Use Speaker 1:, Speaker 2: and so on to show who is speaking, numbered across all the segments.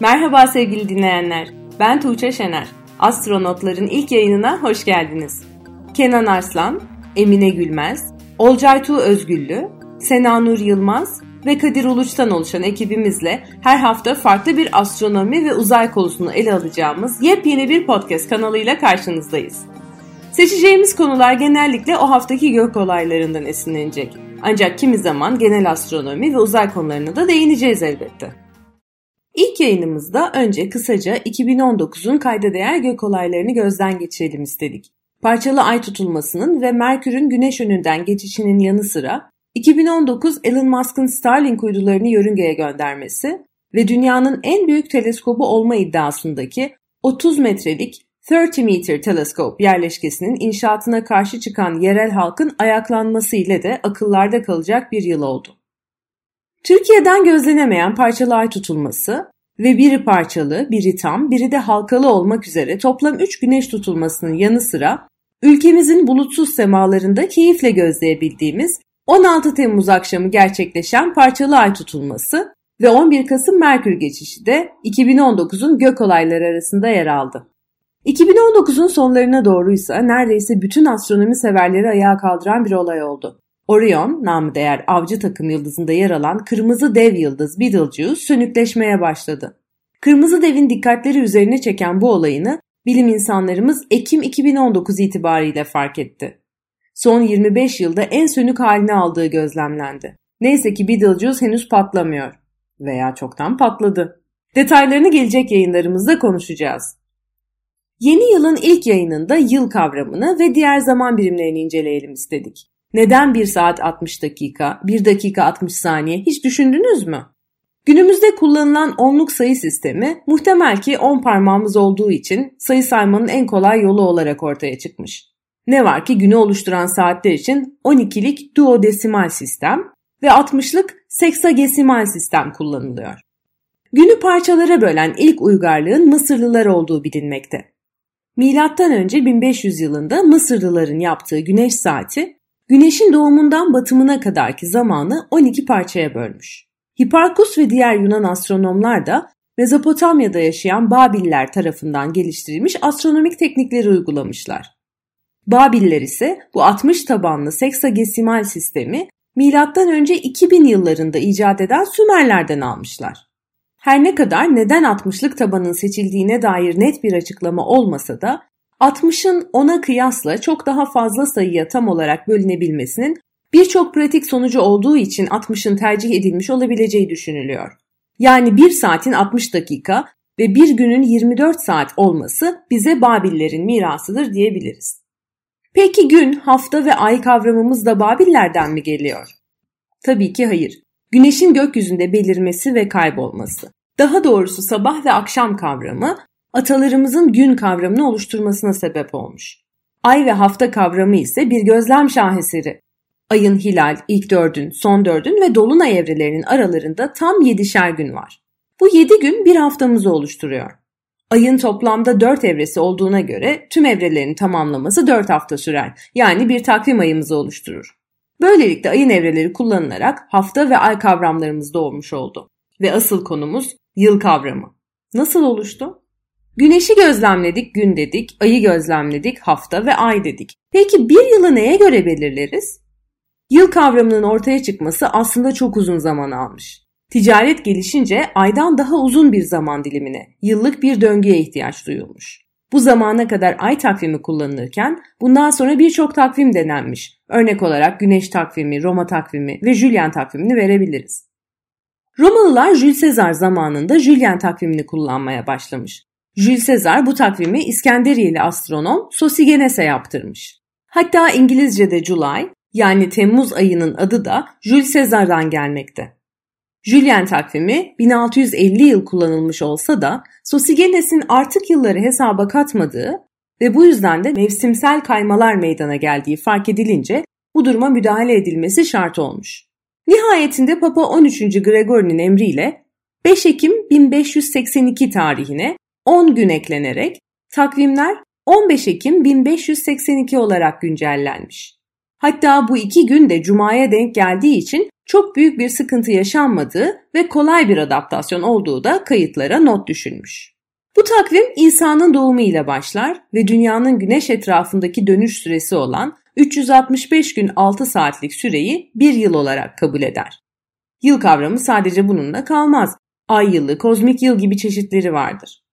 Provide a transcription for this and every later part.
Speaker 1: Merhaba sevgili dinleyenler. Ben Tuğçe Şener. Astronotların ilk yayınına hoş geldiniz. Kenan Arslan, Emine Gülmez, Olcay Tuğ Özgüllü, Sena Nur Yılmaz ve Kadir Uluç'tan oluşan ekibimizle her hafta farklı bir astronomi ve uzay konusunu ele alacağımız yepyeni bir podcast kanalıyla karşınızdayız. Seçeceğimiz konular genellikle o haftaki gök olaylarından esinlenecek. Ancak kimi zaman genel astronomi ve uzay konularına da değineceğiz elbette. İlk yayınımızda önce kısaca 2019'un kayda değer gök olaylarını gözden geçirelim istedik. Parçalı ay tutulmasının ve Merkür'ün güneş önünden geçişinin yanı sıra 2019 Elon Musk'ın Starlink uydularını yörüngeye göndermesi ve dünyanın en büyük teleskobu olma iddiasındaki 30 metrelik 30 Meter Telescope yerleşkesinin inşaatına karşı çıkan yerel halkın ayaklanması ile de akıllarda kalacak bir yıl oldu. Türkiye'den gözlenemeyen parçalı ay tutulması ve biri parçalı, biri tam, biri de halkalı olmak üzere toplam 3 güneş tutulmasının yanı sıra ülkemizin bulutsuz semalarında keyifle gözleyebildiğimiz 16 Temmuz akşamı gerçekleşen parçalı ay tutulması ve 11 Kasım Merkür geçişi de 2019'un gök olayları arasında yer aldı. 2019'un sonlarına doğruysa neredeyse bütün astronomi severleri ayağa kaldıran bir olay oldu. Orion, namı değer avcı takım yıldızında yer alan kırmızı dev yıldız Betelgeuse sönükleşmeye başladı. Kırmızı devin dikkatleri üzerine çeken bu olayını bilim insanlarımız Ekim 2019 itibariyle fark etti. Son 25 yılda en sönük halini aldığı gözlemlendi. Neyse ki Betelgeuse henüz patlamıyor. Veya çoktan patladı. Detaylarını gelecek yayınlarımızda konuşacağız. Yeni yılın ilk yayınında yıl kavramını ve diğer zaman birimlerini inceleyelim istedik. Neden 1 saat 60 dakika, 1 dakika 60 saniye hiç düşündünüz mü? Günümüzde kullanılan onluk sayı sistemi muhtemel ki 10 parmağımız olduğu için sayı saymanın en kolay yolu olarak ortaya çıkmış. Ne var ki günü oluşturan saatler için 12'lik duodesimal sistem ve 60'lık seksagesimal sistem kullanılıyor. Günü parçalara bölen ilk uygarlığın Mısırlılar olduğu bilinmekte. Milattan önce 1500 yılında Mısırlıların yaptığı güneş saati güneşin doğumundan batımına kadarki zamanı 12 parçaya bölmüş. Hiparkus ve diğer Yunan astronomlar da Mezopotamya'da yaşayan Babiller tarafından geliştirilmiş astronomik teknikleri uygulamışlar. Babiller ise bu 60 tabanlı seksagesimal sistemi önce 2000 yıllarında icat eden Sümerlerden almışlar. Her ne kadar neden 60'lık tabanın seçildiğine dair net bir açıklama olmasa da 60'ın 10'a kıyasla çok daha fazla sayıya tam olarak bölünebilmesinin birçok pratik sonucu olduğu için 60'ın tercih edilmiş olabileceği düşünülüyor. Yani 1 saatin 60 dakika ve bir günün 24 saat olması bize Babillerin mirasıdır diyebiliriz. Peki gün, hafta ve ay kavramımız da Babillerden mi geliyor? Tabii ki hayır. Güneşin gökyüzünde belirmesi ve kaybolması. Daha doğrusu sabah ve akşam kavramı atalarımızın gün kavramını oluşturmasına sebep olmuş. Ay ve hafta kavramı ise bir gözlem şaheseri. Ayın hilal, ilk dördün, son dördün ve dolunay evrelerinin aralarında tam yedişer gün var. Bu yedi gün bir haftamızı oluşturuyor. Ayın toplamda dört evresi olduğuna göre tüm evrelerin tamamlaması dört hafta sürer. Yani bir takvim ayımızı oluşturur. Böylelikle ayın evreleri kullanılarak hafta ve ay kavramlarımız doğmuş oldu. Ve asıl konumuz yıl kavramı. Nasıl oluştu? Güneşi gözlemledik gün dedik, ayı gözlemledik hafta ve ay dedik. Peki bir yılı neye göre belirleriz? Yıl kavramının ortaya çıkması aslında çok uzun zaman almış. Ticaret gelişince aydan daha uzun bir zaman dilimine, yıllık bir döngüye ihtiyaç duyulmuş. Bu zamana kadar ay takvimi kullanılırken bundan sonra birçok takvim denenmiş. Örnek olarak Güneş takvimi, Roma takvimi ve Julian takvimini verebiliriz. Romalılar Jules Caesar zamanında Julian takvimini kullanmaya başlamış. Jules Caesar bu takvimi İskenderiyeli astronom Sosigenes'e yaptırmış. Hatta İngilizce'de July yani Temmuz ayının adı da Jules Caesar'dan gelmekte. Julian takvimi 1650 yıl kullanılmış olsa da Sosigenes'in artık yılları hesaba katmadığı ve bu yüzden de mevsimsel kaymalar meydana geldiği fark edilince bu duruma müdahale edilmesi şart olmuş. Nihayetinde Papa 13. Gregori'nin emriyle 5 Ekim 1582 tarihine 10 gün eklenerek takvimler 15 Ekim 1582 olarak güncellenmiş. Hatta bu iki gün de Cuma'ya denk geldiği için çok büyük bir sıkıntı yaşanmadığı ve kolay bir adaptasyon olduğu da kayıtlara not düşülmüş. Bu takvim İsa'nın doğumu ile başlar ve dünyanın güneş etrafındaki dönüş süresi olan 365 gün 6 saatlik süreyi bir yıl olarak kabul eder. Yıl kavramı sadece bununla kalmaz. Ay yılı, kozmik yıl gibi çeşitleri vardır.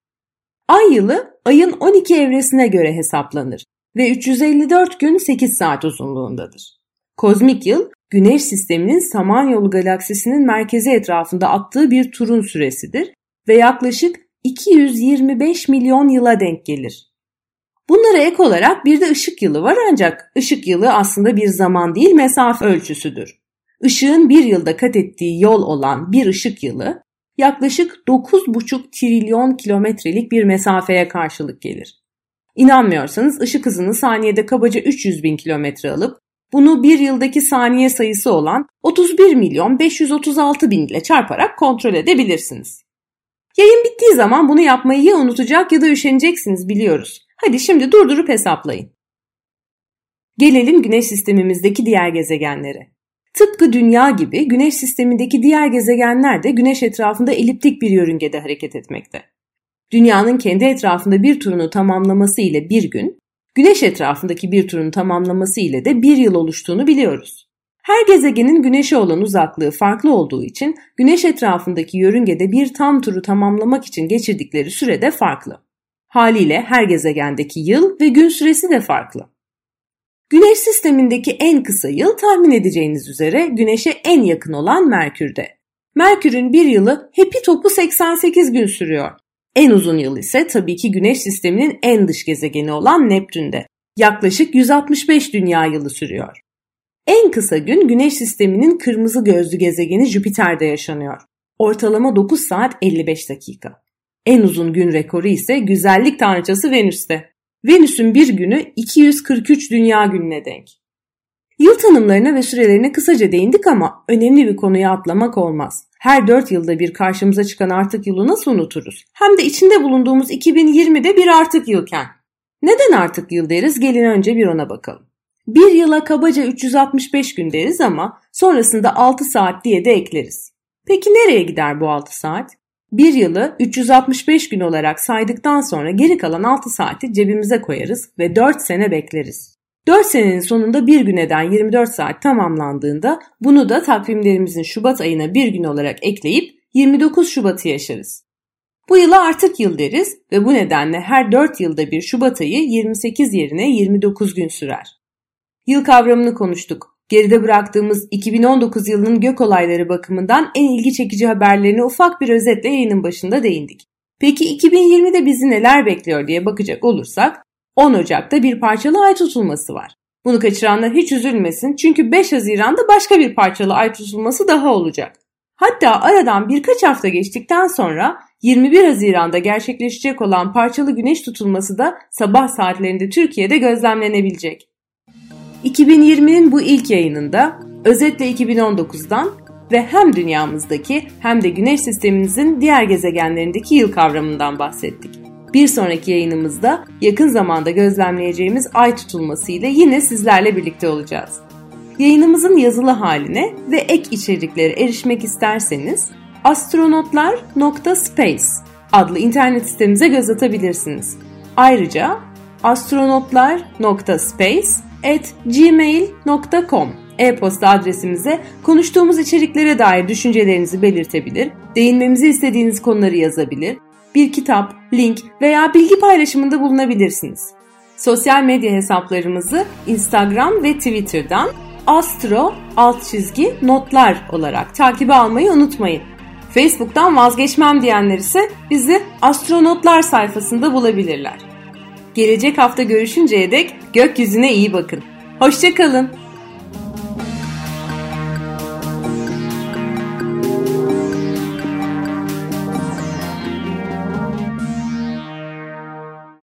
Speaker 1: Ay yılı ayın 12 evresine göre hesaplanır ve 354 gün 8 saat uzunluğundadır. Kozmik yıl, Güneş sisteminin Samanyolu galaksisinin merkezi etrafında attığı bir turun süresidir ve yaklaşık 225 milyon yıla denk gelir. Bunlara ek olarak bir de ışık yılı var ancak ışık yılı aslında bir zaman değil mesafe ölçüsüdür. Işığın bir yılda kat ettiği yol olan bir ışık yılı yaklaşık 9,5 trilyon kilometrelik bir mesafeye karşılık gelir. İnanmıyorsanız ışık hızını saniyede kabaca 300 bin kilometre alıp bunu bir yıldaki saniye sayısı olan 31 milyon 536 bin ile çarparak kontrol edebilirsiniz. Yayın bittiği zaman bunu yapmayı ya unutacak ya da üşeneceksiniz biliyoruz. Hadi şimdi durdurup hesaplayın. Gelelim Güneş sistemimizdeki diğer gezegenlere. Tıpkı Dünya gibi Güneş sistemindeki diğer gezegenler de Güneş etrafında eliptik bir yörüngede hareket etmekte. Dünyanın kendi etrafında bir turunu tamamlaması ile bir gün, Güneş etrafındaki bir turun tamamlaması ile de bir yıl oluştuğunu biliyoruz. Her gezegenin Güneş'e olan uzaklığı farklı olduğu için Güneş etrafındaki yörüngede bir tam turu tamamlamak için geçirdikleri süre de farklı. Haliyle her gezegendeki yıl ve gün süresi de farklı. Güneş sistemindeki en kısa yıl tahmin edeceğiniz üzere Güneş'e en yakın olan Merkür'de. Merkür'ün bir yılı hepi topu 88 gün sürüyor. En uzun yıl ise tabii ki Güneş sisteminin en dış gezegeni olan Neptün'de. Yaklaşık 165 dünya yılı sürüyor. En kısa gün Güneş sisteminin kırmızı gözlü gezegeni Jüpiter'de yaşanıyor. Ortalama 9 saat 55 dakika. En uzun gün rekoru ise güzellik tanrıçası Venüs'te. Venüs'ün bir günü 243 dünya gününe denk. Yıl tanımlarına ve sürelerine kısaca değindik ama önemli bir konuya atlamak olmaz. Her 4 yılda bir karşımıza çıkan artık yılı nasıl unuturuz? Hem de içinde bulunduğumuz 2020'de bir artık yılken. Neden artık yıl deriz? Gelin önce bir ona bakalım. Bir yıla kabaca 365 gün deriz ama sonrasında 6 saat diye de ekleriz. Peki nereye gider bu 6 saat? Bir yılı 365 gün olarak saydıktan sonra geri kalan 6 saati cebimize koyarız ve 4 sene bekleriz. 4 senenin sonunda bir gün eden 24 saat tamamlandığında bunu da takvimlerimizin Şubat ayına bir gün olarak ekleyip 29 Şubat'ı yaşarız. Bu yıla artık yıl deriz ve bu nedenle her 4 yılda bir Şubat ayı 28 yerine 29 gün sürer. Yıl kavramını konuştuk. Geride bıraktığımız 2019 yılının gök olayları bakımından en ilgi çekici haberlerine ufak bir özetle yayının başında değindik. Peki 2020'de bizi neler bekliyor diye bakacak olursak 10 Ocak'ta bir parçalı ay tutulması var. Bunu kaçıranlar hiç üzülmesin çünkü 5 Haziran'da başka bir parçalı ay tutulması daha olacak. Hatta aradan birkaç hafta geçtikten sonra 21 Haziran'da gerçekleşecek olan parçalı güneş tutulması da sabah saatlerinde Türkiye'de gözlemlenebilecek. 2020'nin bu ilk yayınında özetle 2019'dan ve hem dünyamızdaki hem de güneş sistemimizin diğer gezegenlerindeki yıl kavramından bahsettik. Bir sonraki yayınımızda yakın zamanda gözlemleyeceğimiz ay tutulması ile yine sizlerle birlikte olacağız. Yayınımızın yazılı haline ve ek içeriklere erişmek isterseniz astronotlar.space adlı internet sitemize göz atabilirsiniz. Ayrıca astronotlar.space gmail.com e-posta adresimize konuştuğumuz içeriklere dair düşüncelerinizi belirtebilir, değinmemizi istediğiniz konuları yazabilir, bir kitap, link veya bilgi paylaşımında bulunabilirsiniz. Sosyal medya hesaplarımızı Instagram ve Twitter'dan astro alt çizgi notlar olarak takibi almayı unutmayın. Facebook'tan vazgeçmem diyenler ise bizi astronotlar sayfasında bulabilirler. Gelecek hafta görüşünceye dek gökyüzüne iyi bakın. Hoşçakalın.